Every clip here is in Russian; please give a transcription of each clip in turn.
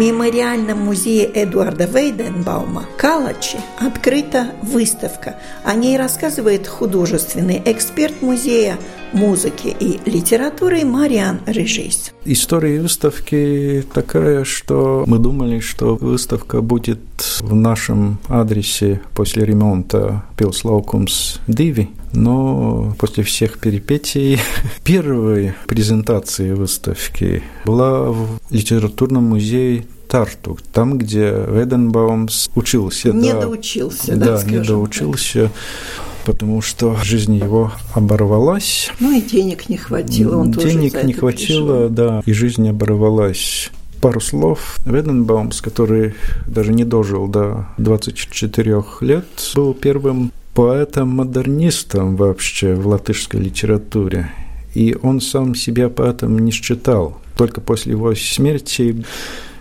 Мемориальном музее Эдуарда Вейденбаума Калачи открыта выставка. О ней рассказывает художественный эксперт музея музыки и литературы Мариан Режис. История выставки такая, что мы думали, что выставка будет в нашем адресе после ремонта Пилслаукумс Диви, но после всех перипетий первой презентации выставки была в литературном музее Тарту, там, где Веденбаумс учился. Не да, доучился, да, да не доучился. Так потому что жизнь его оборвалась. Ну и денег не хватило, он денег тоже не хватило, пришел. да, и жизнь оборвалась. Пару слов. Веденбаумс, который даже не дожил до 24 лет, был первым поэтом-модернистом вообще в латышской литературе. И он сам себя поэтом не считал. Только после его смерти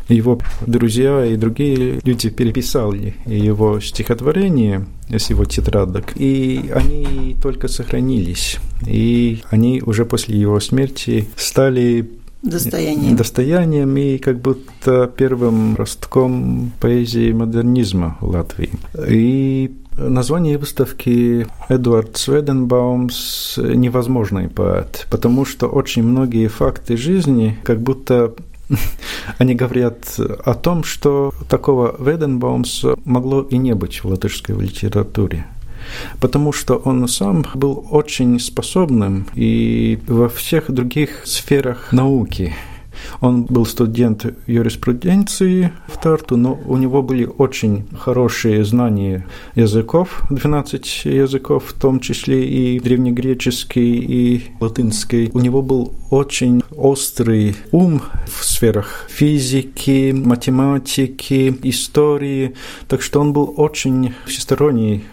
его друзья и другие люди переписали его стихотворения с его тетрадок, и они только сохранились. И они уже после его смерти стали достоянием. достоянием и как будто первым ростком поэзии модернизма в Латвии. И Название выставки Эдуард Сведенбаумс «Невозможный поэт», потому что очень многие факты жизни как будто они говорят о том, что такого Веденбаумса могло и не быть в латышской литературе потому что он сам был очень способным и во всех других сферах науки. Он был студент юриспруденции в Тарту, но у него были очень хорошие знания языков, 12 языков, в том числе и древнегреческий, и латинский. У него был очень острый ум в сферах физики, математики, истории, так что он был очень всесторонний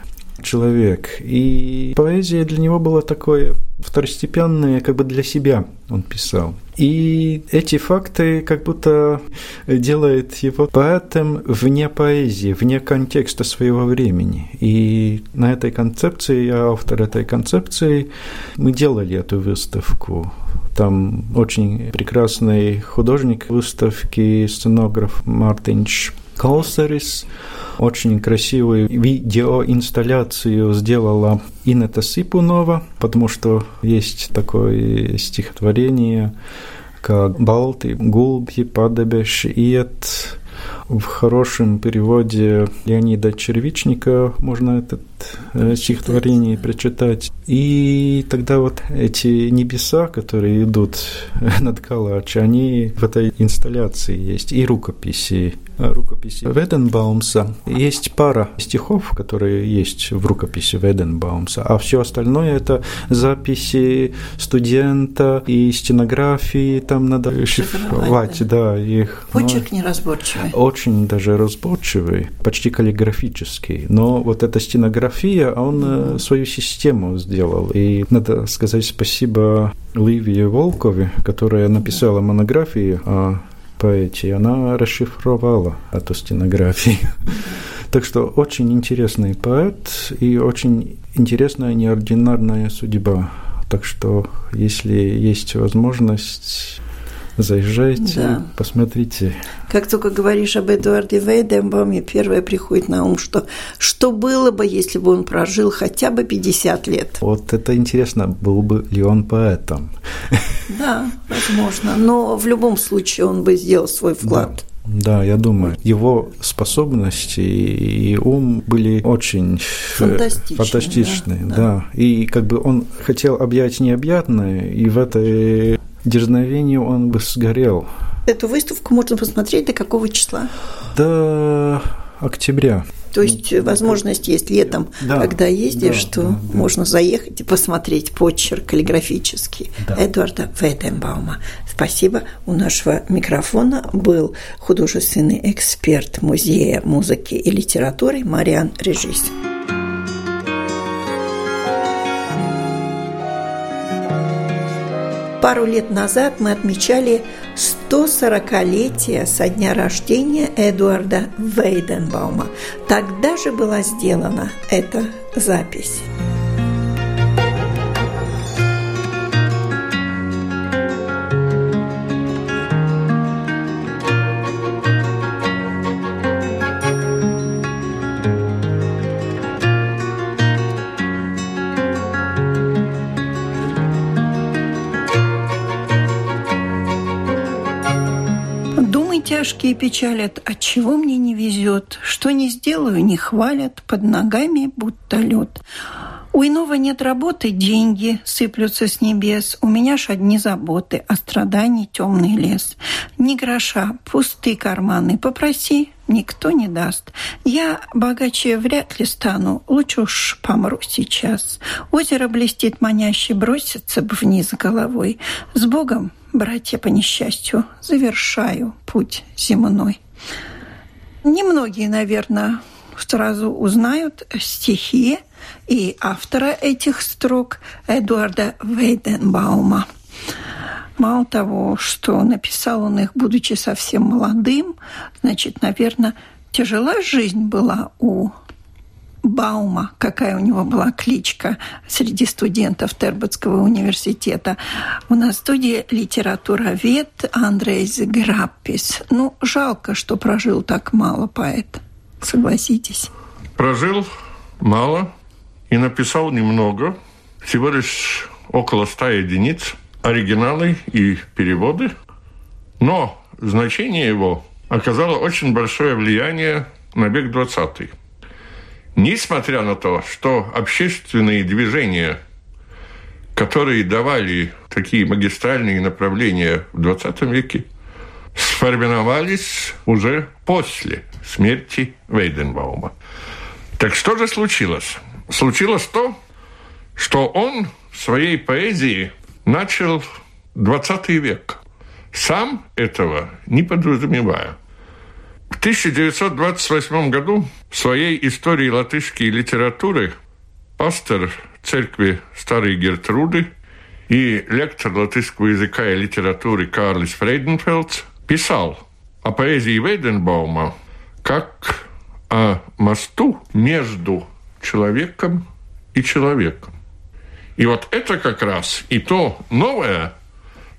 человек. И поэзия для него была такое второстепенное, как бы для себя он писал. И эти факты как будто делают его поэтом вне поэзии, вне контекста своего времени. И на этой концепции, я автор этой концепции, мы делали эту выставку. Там очень прекрасный художник выставки, сценограф Мартинч Колсерис. Очень красивую видеоинсталляцию сделала Инета Сипунова, потому что есть такое стихотворение, как «Балти, гулбьи, падебеш, иет», в хорошем переводе Леонида Червичника можно это э, стихотворение прочитать. И тогда вот эти небеса, которые идут над Калач, они в этой инсталляции есть, и рукописи рукописи Веденбаумса. Есть пара стихов, которые есть в рукописи Веденбаумса, а все остальное это записи студента и стенографии, там надо шифровать, да, их. Почерк неразборчивый. Очень даже разборчивый, почти каллиграфический. Но вот эта стенография, он mm. свою систему сделал. И надо сказать спасибо Ливии Волкове, которая написала монографию о поэте, она расшифровала эту стенографию. Так что очень интересный поэт и очень интересная неординарная судьба. Так что, если есть возможность Заезжайте, да. посмотрите. Как только говоришь об Эдуарде Вейденбауме, первое приходит на ум, что что было бы, если бы он прожил хотя бы 50 лет? Вот это интересно, был бы ли он поэтом? Да, возможно. Но в любом случае он бы сделал свой вклад. Да. Да, я думаю, его способности и ум были очень фантастичные. фантастичные да, да. да. И как бы он хотел объять необъятное, и в этой дерзновению он бы сгорел. Эту выставку можно посмотреть до какого числа? До октября. То есть возможность есть летом, да, когда ездишь, да, что да, да. можно заехать и посмотреть почерк каллиграфический да. Эдварда Веденбаума. Спасибо. У нашего микрофона был художественный эксперт Музея музыки и литературы Мариан Режис. Пару лет назад мы отмечали 140-летие со дня рождения Эдуарда Вейденбаума. Тогда же была сделана эта запись. Тяжкие печалят, от чего мне не везет, что не сделаю, не хвалят, под ногами будто лед. У иного нет работы, деньги сыплются с небес. У меня ж одни заботы, а страданий темный лес. Ни гроша, пустые карманы. Попроси, никто не даст. Я богаче вряд ли стану, лучше уж помру сейчас. Озеро блестит маняще, бросится бы вниз головой. С Богом братья по несчастью, завершаю путь земной. Немногие, наверное, сразу узнают стихи и автора этих строк Эдуарда Вейденбаума. Мало того, что написал он их, будучи совсем молодым, значит, наверное, тяжела жизнь была у Баума, какая у него была кличка среди студентов Терботского университета. У нас в студии литературовед Андрейс Граппис. Ну, жалко, что прожил так мало поэт. Согласитесь. Прожил мало и написал немного, всего лишь около ста единиц, оригиналы и переводы. Но значение его оказало очень большое влияние на век двадцатый. Несмотря на то, что общественные движения, которые давали такие магистральные направления в 20 веке, сформировались уже после смерти Вейденбаума. Так что же случилось? Случилось то, что он в своей поэзии начал 20 век, сам этого не подразумевая – в 1928 году в своей истории латышской литературы пастор церкви Старой Гертруды и лектор латышского языка и литературы Карлис Фрейденфелдс писал о поэзии Вейденбаума как о мосту между человеком и человеком. И вот это как раз и то новое,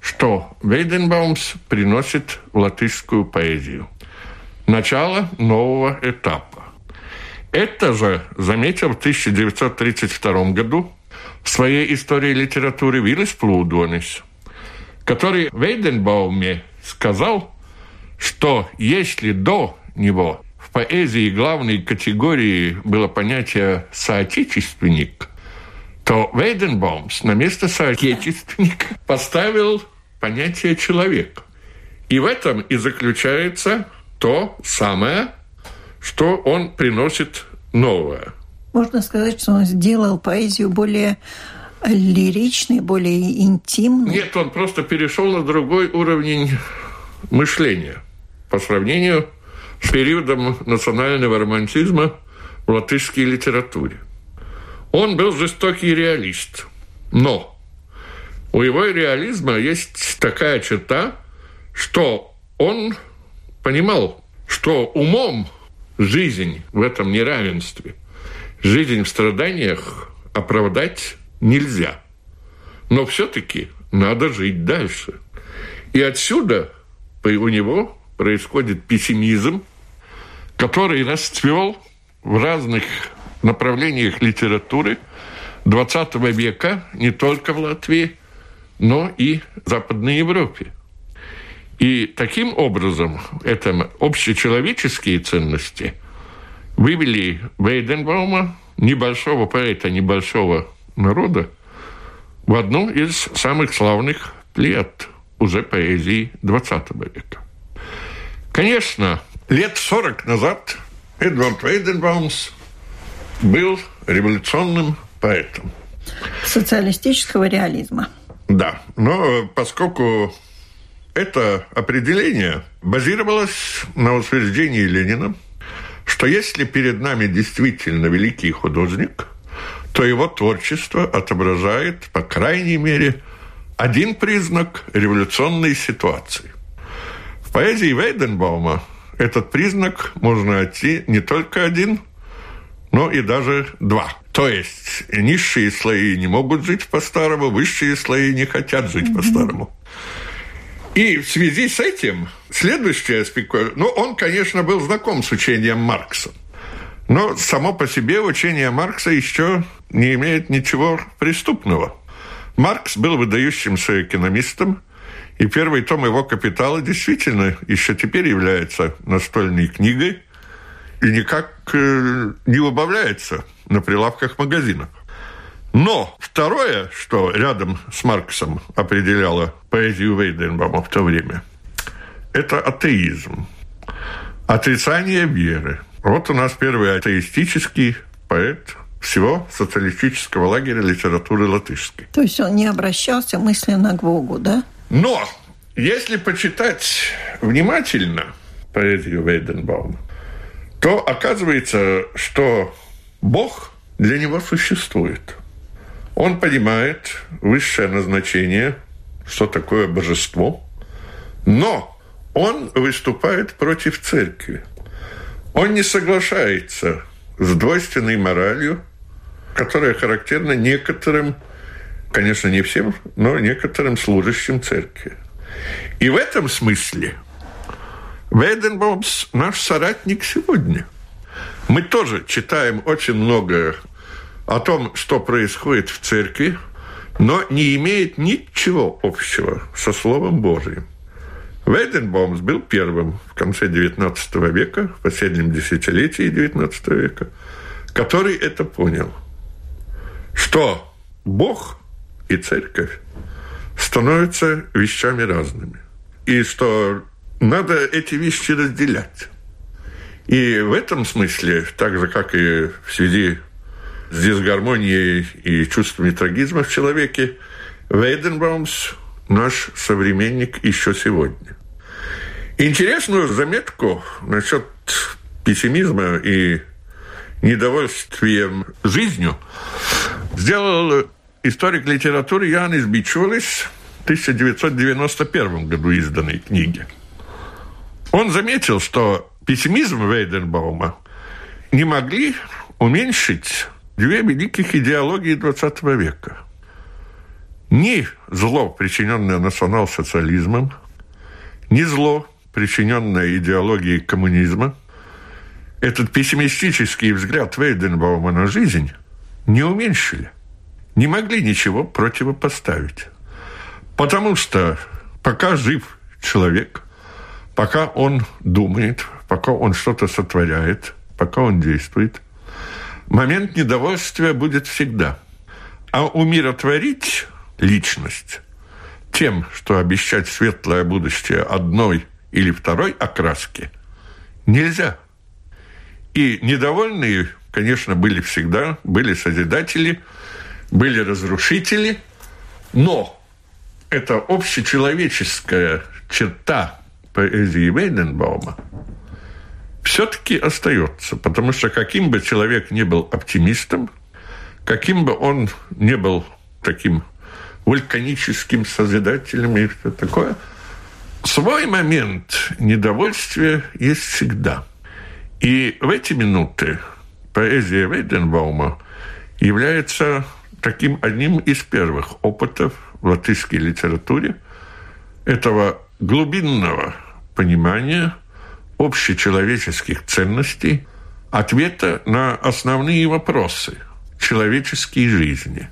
что Вейденбаумс приносит в латышскую поэзию – начало нового этапа. Это же заметил в 1932 году в своей истории литературы Виллис Плудонис, который в Вейденбауме сказал, что если до него в поэзии главной категорией было понятие «соотечественник», то Вейденбаумс на место соотечественника поставил понятие «человек». И в этом и заключается то самое, что он приносит новое. Можно сказать, что он сделал поэзию более лиричной, более интимной? Нет, он просто перешел на другой уровень мышления по сравнению с периодом национального романтизма в латышской литературе. Он был жестокий реалист, но у его реализма есть такая черта, что он понимал, что умом жизнь в этом неравенстве, жизнь в страданиях оправдать нельзя. Но все-таки надо жить дальше. И отсюда у него происходит пессимизм, который расцвел в разных направлениях литературы XX века не только в Латвии, но и в Западной Европе. И таким образом это общечеловеческие ценности вывели Вейденбаума, небольшого поэта, небольшого народа, в одну из самых славных плеяд уже поэзии XX века. Конечно, лет 40 назад Эдвард Вейденбаумс был революционным поэтом. Социалистического реализма. Да, но поскольку это определение базировалось на утверждении Ленина, что если перед нами действительно великий художник, то его творчество отображает, по крайней мере, один признак революционной ситуации. В поэзии Вейденбаума этот признак можно найти не только один, но и даже два. То есть низшие слои не могут жить по-старому, высшие слои не хотят жить по-старому. И в связи с этим следующий аспект, ну, он, конечно, был знаком с учением Маркса, но само по себе учение Маркса еще не имеет ничего преступного. Маркс был выдающимся экономистом, и первый том его «Капитала» действительно еще теперь является настольной книгой и никак э, не убавляется на прилавках магазинов. Но второе, что рядом с Марксом определяло поэзию Вейденбаума в то время, это атеизм, отрицание веры. Вот у нас первый атеистический поэт всего социалистического лагеря литературы латышской. То есть он не обращался мысленно к Богу, да? Но если почитать внимательно поэзию Вейденбаума, то оказывается, что Бог для него существует – он понимает высшее назначение, что такое божество, но он выступает против церкви. Он не соглашается с двойственной моралью, которая характерна некоторым, конечно, не всем, но некоторым служащим церкви. И в этом смысле Вейденбомс наш соратник сегодня. Мы тоже читаем очень много о том, что происходит в церкви, но не имеет ничего общего со Словом Божиим. Вейденбаумс был первым в конце XIX века, в последнем десятилетии XIX века, который это понял, что Бог и церковь становятся вещами разными, и что надо эти вещи разделять. И в этом смысле, так же, как и в связи с дисгармонией и чувствами трагизма в человеке, Вейденбаумс наш современник еще сегодня. Интересную заметку насчет пессимизма и недовольствием жизнью сделал историк литературы Янис Бичулис в 1991 году изданной книге. Он заметил, что пессимизм Вейденбаума не могли уменьшить две великих идеологии XX века. Ни зло, причиненное национал-социализмом, ни зло, причиненное идеологией коммунизма, этот пессимистический взгляд Вейденбаума на жизнь не уменьшили, не могли ничего противопоставить. Потому что пока жив человек, пока он думает, пока он что-то сотворяет, пока он действует – момент недовольствия будет всегда. А умиротворить личность тем, что обещать светлое будущее одной или второй окраски, нельзя. И недовольные, конечно, были всегда, были созидатели, были разрушители, но это общечеловеческая черта поэзии Вейденбаума – все-таки остается, потому что каким бы человек ни был оптимистом, каким бы он ни был таким вулканическим созидателем и все такое, свой момент недовольствия есть всегда. И в эти минуты поэзия Вейденбаума является таким одним из первых опытов в латышской литературе этого глубинного понимания – общечеловеческих ценностей, ответа на основные вопросы человеческой жизни.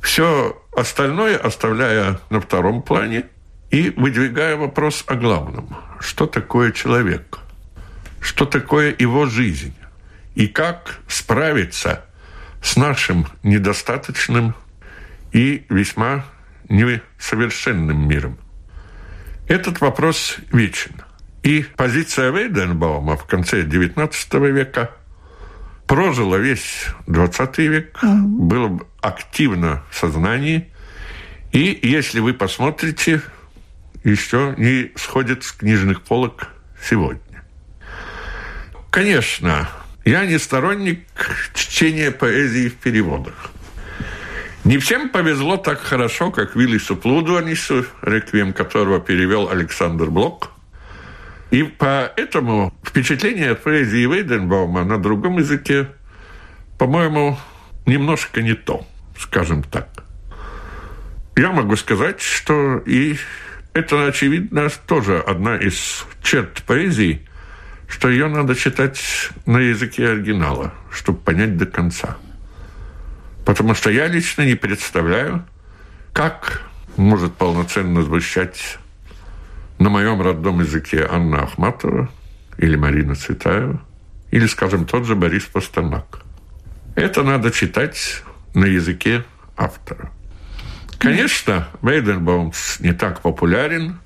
Все остальное оставляя на втором плане и выдвигая вопрос о главном. Что такое человек? Что такое его жизнь? И как справиться с нашим недостаточным и весьма несовершенным миром? Этот вопрос вечен – И позиция Вейденбаума в конце XIX века прожила весь XX век, mm-hmm. было активно в сознании. И если вы посмотрите, еще не сходит с книжных полок сегодня. Конечно, я не сторонник чтения поэзии в переводах. Не всем повезло так хорошо, как Виллису Плудуанису, реквием которого перевел Александр Блок. И поэтому впечатление от поэзии Вейденбаума на другом языке, по-моему, немножко не то, скажем так. Я могу сказать, что и это, очевидно, тоже одна из черт поэзии, что ее надо читать на языке оригинала, чтобы понять до конца – Потому что я лично не представляю, как может полноценно звучать на моем родном языке Анна Ахматова или Марина Цветаева, или, скажем, тот же Борис Пастернак. Это надо читать на языке автора. Конечно, Вейденбаумс не так популярен,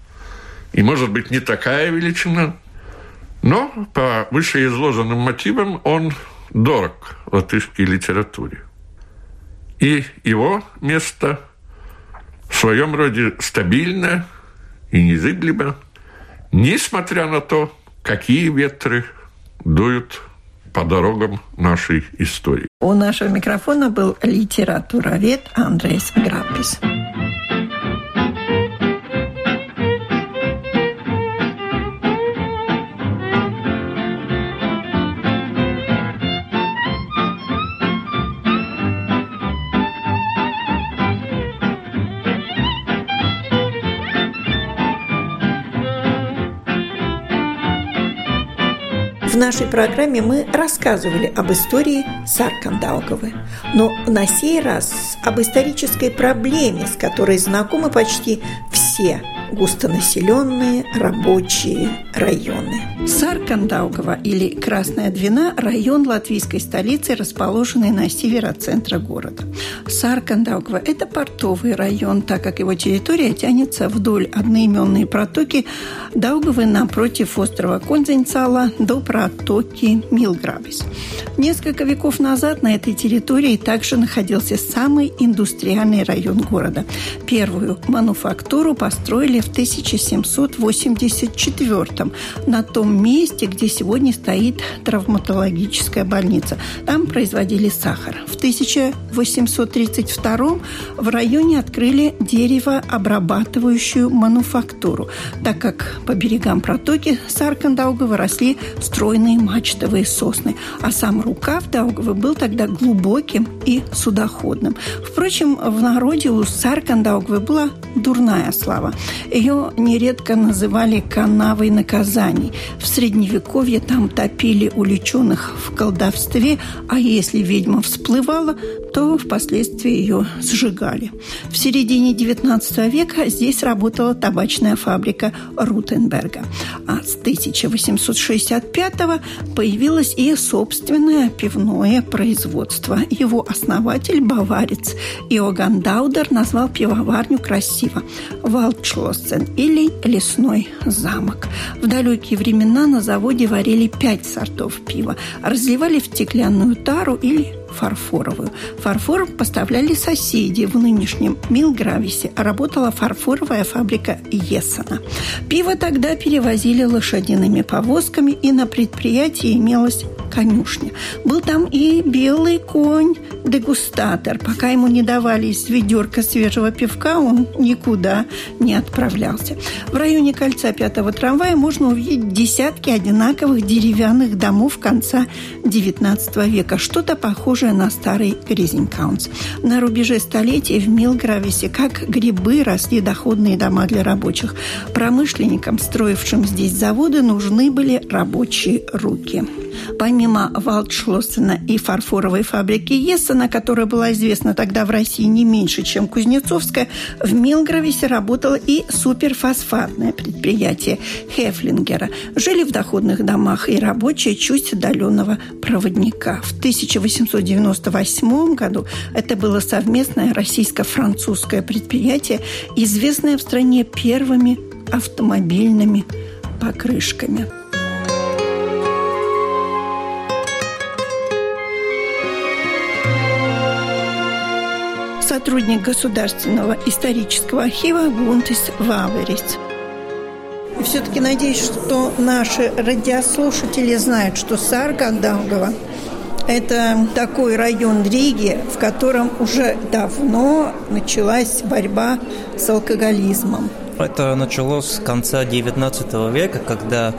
и, может быть, не такая величина, но по вышеизложенным мотивам он дорог латышской литературе. И его место в своем роде стабильно и незыблемо, несмотря на то, какие ветры дуют по дорогам нашей истории. У нашего микрофона был литературовед Андрейс Грапис. Нашей программе мы рассказывали об истории Саркандауговы, но на сей раз об исторической проблеме, с которой знакомы почти все густонаселенные рабочие районы. Саркандаугова или Красная Двина – район латвийской столицы, расположенный на север от центра города. Саркандаугова – это портовый район, так как его территория тянется вдоль одноименной протоки Даугавы напротив острова Конзенцала до протоки Милграбис. Несколько веков назад на этой территории также находился самый индустриальный район города. Первую мануфактуру построили в 1784 на том месте, где сегодня стоит травматологическая больница. Там производили сахар. В 1832 в районе открыли деревообрабатывающую мануфактуру, так как по берегам протоки Саркандаугова росли стройные мачтовые сосны, а сам рукав Даугавы был тогда глубоким и судоходным. Впрочем, в народе у Саркандаугавы была дурная слава. Ее нередко называли канавой наказаний. В Средневековье там топили уличенных в колдовстве, а если ведьма всплывала, то впоследствии ее сжигали. В середине XIX века здесь работала табачная фабрика Рутенберга. А с 1865 появилось и собственное пивное производство. Его основатель, баварец Иоганн Даудер, назвал пивоварню красиво – Валдшлоссен или Лесной замок. В далекие времена на заводе варили пять сортов пива, разливали в стеклянную тару или фарфоровую. Фарфор поставляли соседи. В нынешнем Милгрависе работала фарфоровая фабрика Ессена. Пиво тогда перевозили лошадиными повозками, и на предприятии имелась конюшня. Был там и белый конь, дегустатор. Пока ему не давали из ведерка свежего пивка, он никуда не отправлялся. В районе кольца пятого трамвая можно увидеть десятки одинаковых деревянных домов конца XIX века. Что-то похожее на старый Гризенкаунс. На рубеже столетий в Милгрависе, как грибы, росли доходные дома для рабочих. Промышленникам, строившим здесь заводы, нужны были рабочие руки. Помимо Валдшлоссена и фарфоровой фабрики Ессена, которая была известна тогда в России не меньше, чем Кузнецовская, в Милгрависе работало и суперфосфатное предприятие Хефлингера. Жили в доходных домах и рабочие чуть отдаленного проводника. В 1898 году это было совместное российско-французское предприятие, известное в стране первыми автомобильными покрышками. Сотрудник Государственного исторического архива Гунтис Ваверис. И все-таки надеюсь, что наши радиослушатели знают, что Саргандаугова – это такой район Риги, в котором уже давно началась борьба с алкоголизмом. Это началось с конца XIX века, когда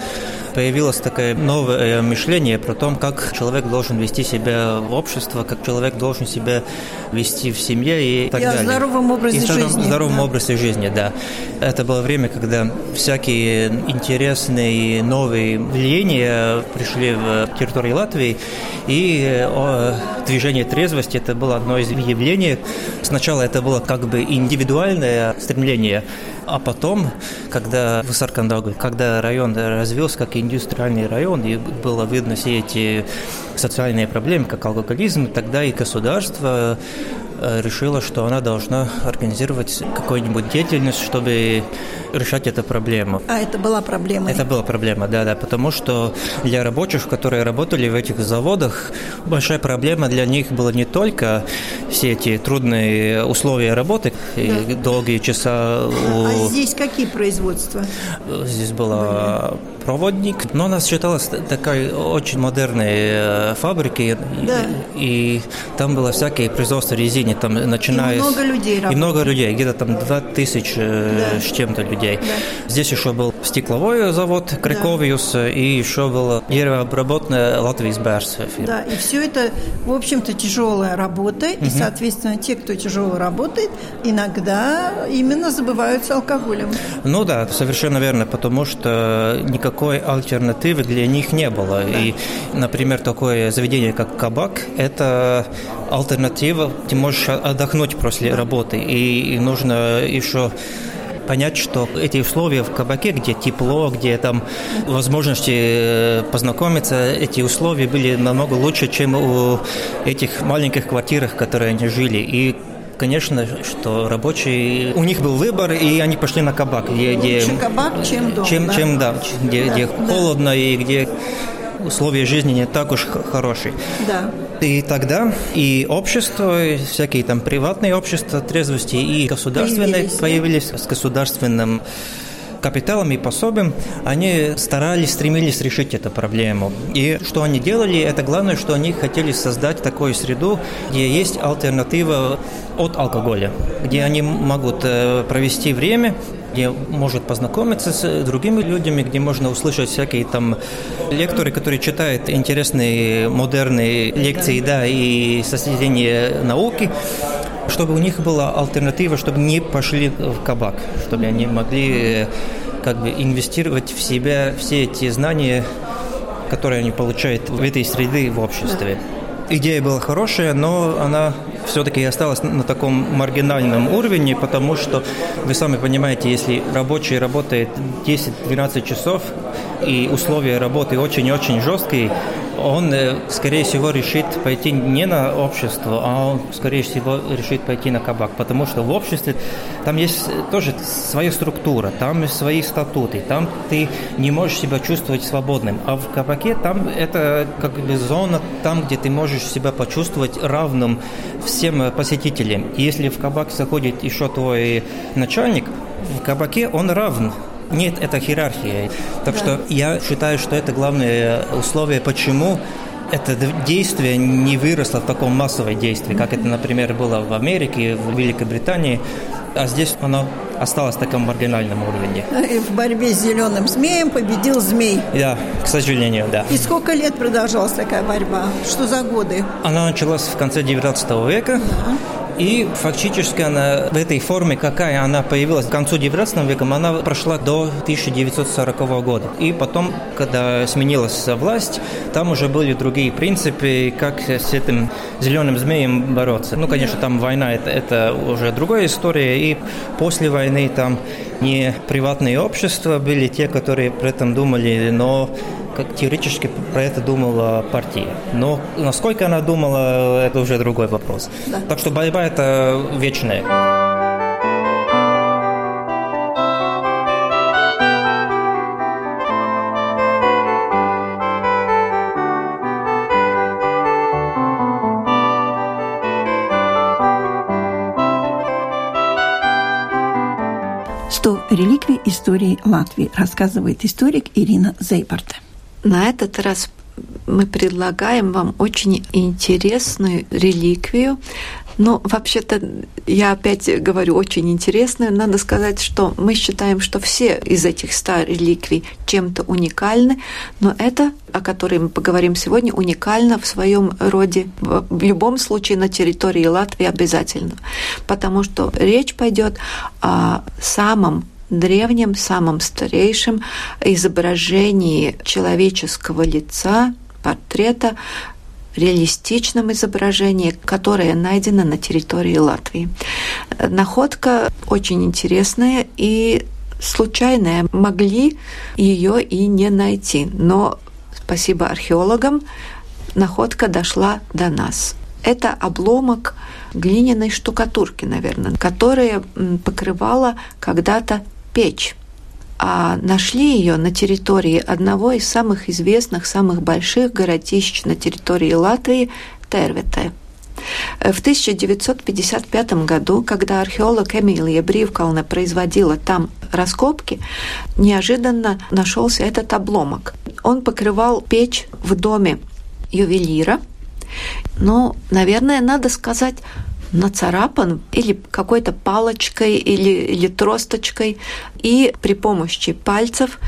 появилось такое новое мышление про то, как человек должен вести себя в обществе, как человек должен себя вести в семье и так и далее. о здоровом образе и жизни. здоровом да. образе жизни, да. Это было время, когда всякие интересные новые влияния пришли в территорию Латвии, и движение трезвости это было одно из явлений. Сначала это было как бы индивидуальное стремление, а потом, когда в Саркандагу, когда район развился как индустриальный район, и было видно все эти социальные проблемы, как алкоголизм, тогда и государство решила, что она должна организировать какую-нибудь деятельность, чтобы решать эту проблему. А это была проблема? Это была проблема, да, да, потому что для рабочих, которые работали в этих заводах, большая проблема для них была не только все эти трудные условия работы, да. и долгие часа. У... А здесь какие производства? Здесь была проводник, но она считалась такой очень модерной э, фабрикой, да. и, и там было всякие производства резины, там начиная... И много людей работало. И много людей, где-то там 2000 да. с чем-то людей. Да. Здесь еще был стекловой завод Криковиус, да. и еще было деревообработная Латвийс Берс. Да, и все это, в общем-то, тяжелая работа, угу. и, соответственно, те, кто тяжело работает, иногда именно забываются алкоголем. Ну да, совершенно верно, потому что никакой альтернативы для них не было. Да. И, например, такое заведение, как кабак, это альтернатива, ты можешь отдохнуть после работы, и, и нужно еще понять, что эти условия в кабаке, где тепло, где там возможности познакомиться, эти условия были намного лучше, чем у этих маленьких квартирах, в которых они жили. И конечно, что рабочие, у них был выбор, и они пошли на кабак. Где, где, Лучше кабак, чем дом. Чем, да? чем да, где, да, где да. холодно и где условия жизни не так уж хорошие. Да. И тогда и общество, и всякие там приватные общества трезвости, и государственные появились, появились с государственным капиталом и пособием, они старались, стремились решить эту проблему. И что они делали, это главное, что они хотели создать такую среду, где есть альтернатива от алкоголя, где они могут провести время, где может познакомиться с другими людьми, где можно услышать всякие там лекторы, которые читают интересные модерные лекции, да, и соседение науки, чтобы у них была альтернатива, чтобы не пошли в кабак, чтобы они могли как бы инвестировать в себя все эти знания, которые они получают в этой среде в обществе. Идея была хорошая, но она все-таки осталась на таком маргинальном уровне, потому что, вы сами понимаете, если рабочий работает 10-12 часов, и условия работы очень-очень жесткие, он, э, скорее всего, решит пойти не на общество, а он, скорее всего, решит пойти на кабак, потому что в обществе там есть тоже своя структура, там свои статуты, там ты не можешь себя чувствовать свободным, а в кабаке там это как бы зона, там, где ты можешь себя почувствовать равным всем посетителям. И если в кабак заходит еще твой начальник, в кабаке он равен нет, это иерархия. Так да. что я считаю, что это главное условие, почему это действие не выросло в таком массовое действие, как это, например, было в Америке, в Великобритании, а здесь оно осталось в таком маргинальном уровне. И в борьбе с зеленым змеем победил змей. Да, к сожалению, да. И сколько лет продолжалась такая борьба? Что за годы? Она началась в конце 19 века. Да. И фактически она в этой форме, какая она появилась к концу 19 века, она прошла до 1940 года. И потом, когда сменилась власть, там уже были другие принципы, как с этим зеленым змеем бороться. Ну, конечно, там война это, это уже другая история. И после войны там не приватные общества были те, которые при этом думали, но как теоретически про это думала партия. Но насколько она думала, это уже другой вопрос. Да. Так что борьба это вечная. «100 реликвий истории Латвии», рассказывает историк Ирина Зейбарте. На этот раз мы предлагаем вам очень интересную реликвию. Ну, вообще-то, я опять говорю, очень интересную. Надо сказать, что мы считаем, что все из этих ста реликвий чем-то уникальны, но это, о которой мы поговорим сегодня, уникально в своем роде, в любом случае на территории Латвии обязательно. Потому что речь пойдет о самом древнем, самом старейшем изображении человеческого лица, портрета, реалистичном изображении, которое найдено на территории Латвии. Находка очень интересная и случайная. Могли ее и не найти, но спасибо археологам, находка дошла до нас. Это обломок глиняной штукатурки, наверное, которая покрывала когда-то печь. А нашли ее на территории одного из самых известных, самых больших городищ на территории Латвии – Тервете. В 1955 году, когда археолог Эмилия Бривкална производила там раскопки, неожиданно нашелся этот обломок. Он покрывал печь в доме ювелира. Ну, наверное, надо сказать, нацарапан или какой-то палочкой или, или тросточкой, и при помощи пальцев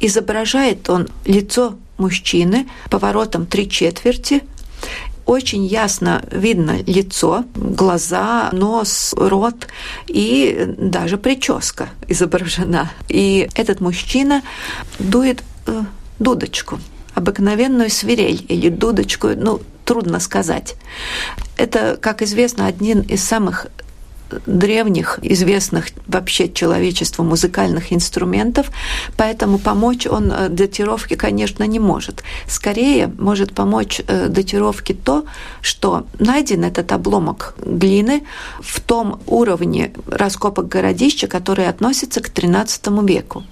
изображает он лицо мужчины поворотом три четверти, очень ясно видно лицо, глаза, нос, рот и даже прическа изображена. И этот мужчина дует э, дудочку, обыкновенную свирель или дудочку, ну, трудно сказать. Это, как известно, один из самых древних, известных вообще человечеству музыкальных инструментов, поэтому помочь он э, датировке, конечно, не может. Скорее может помочь э, датировке то, что найден этот обломок глины в том уровне раскопок городища, который относится к XIII веку.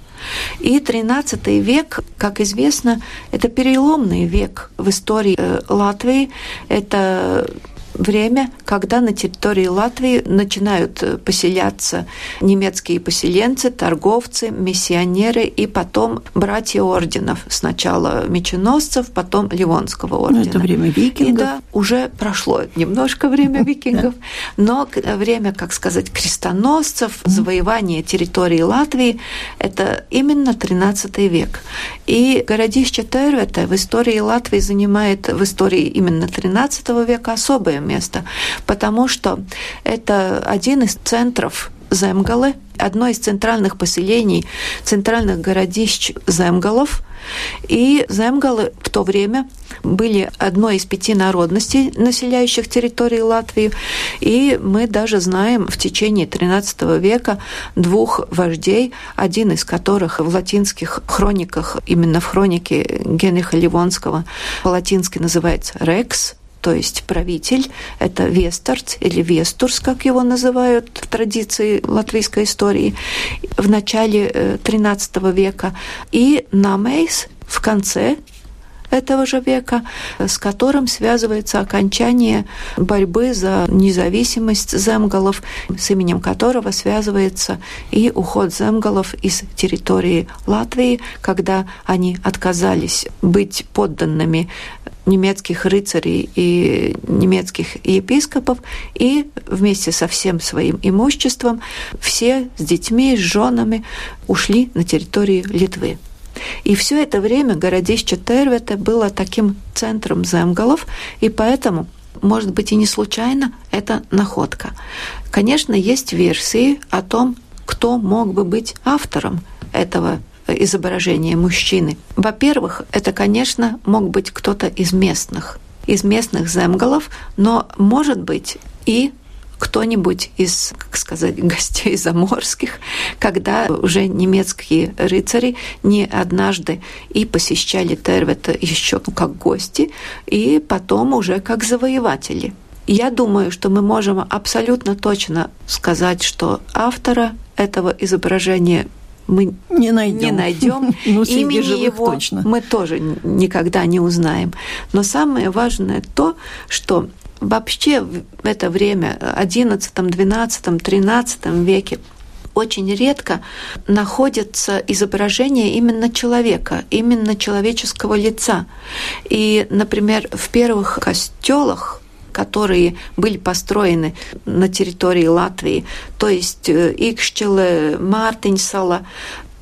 И XIII век, как известно, это переломный век в истории э, Латвии. Это время, когда на территории Латвии начинают э, поселяться немецкие поселенцы, торговцы, миссионеры и потом братья орденов. Сначала меченосцев, потом Ливонского ордена. Ну, это время викингов. И да, уже прошло немножко время викингов, но время, как сказать, крестоносцев, завоевание территории Латвии, это именно 13 век. И городище Тервета в истории Латвии занимает в истории именно 13 века особое место, потому что это один из центров Земгалы, одно из центральных поселений, центральных городищ Земгалов. И Земгалы в то время были одной из пяти народностей, населяющих территории Латвии. И мы даже знаем в течение XIII века двух вождей, один из которых в латинских хрониках, именно в хронике Генриха Ливонского по-латински называется «рекс», то есть правитель, это Вестерц или Вестурс, как его называют в традиции латвийской истории, в начале XIII э, века, и Намейс в конце этого же века, с которым связывается окончание борьбы за независимость земгалов, с именем которого связывается и уход земгалов из территории Латвии, когда они отказались быть подданными немецких рыцарей и немецких епископов, и вместе со всем своим имуществом все с детьми, с женами ушли на территорию Литвы. И все это время городище Тервете было таким центром земгалов, и поэтому может быть и не случайно это находка. Конечно, есть версии о том, кто мог бы быть автором этого изображения мужчины. Во-первых, это, конечно, мог быть кто-то из местных, из местных земгалов, но может быть и кто-нибудь из, как сказать, гостей заморских, когда уже немецкие рыцари не однажды и посещали Тервета еще как гости, и потом уже как завоеватели. Я думаю, что мы можем абсолютно точно сказать, что автора этого изображения мы не найдем. Не найдем. ну, Имени его точно. мы тоже никогда не узнаем. Но самое важное то, что вообще в это время, 11, 12, 13 веке, очень редко находятся изображения именно человека, именно человеческого лица. И, например, в первых костелах которые были построены на территории Латвии, то есть э, Икшчеле, Мартинсала,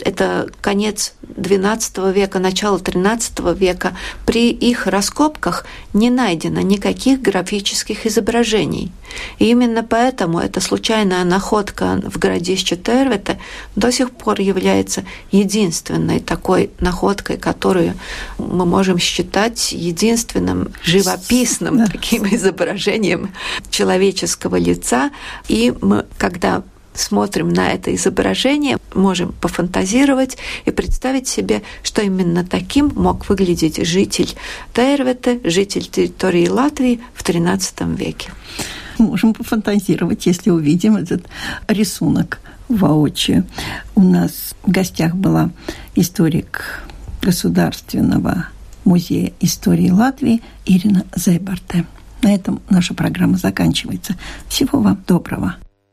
это конец XII века, начало XIII века, при их раскопках не найдено никаких графических изображений. И именно поэтому эта случайная находка в городище Тервете до сих пор является единственной такой находкой, которую мы можем считать единственным живописным таким изображением человеческого лица. И мы, когда смотрим на это изображение, можем пофантазировать и представить себе, что именно таким мог выглядеть житель Тайрвета, житель территории Латвии в XIII веке. Можем пофантазировать, если увидим этот рисунок воочию. У нас в гостях была историк Государственного музея истории Латвии Ирина Зайбарте. На этом наша программа заканчивается. Всего вам доброго.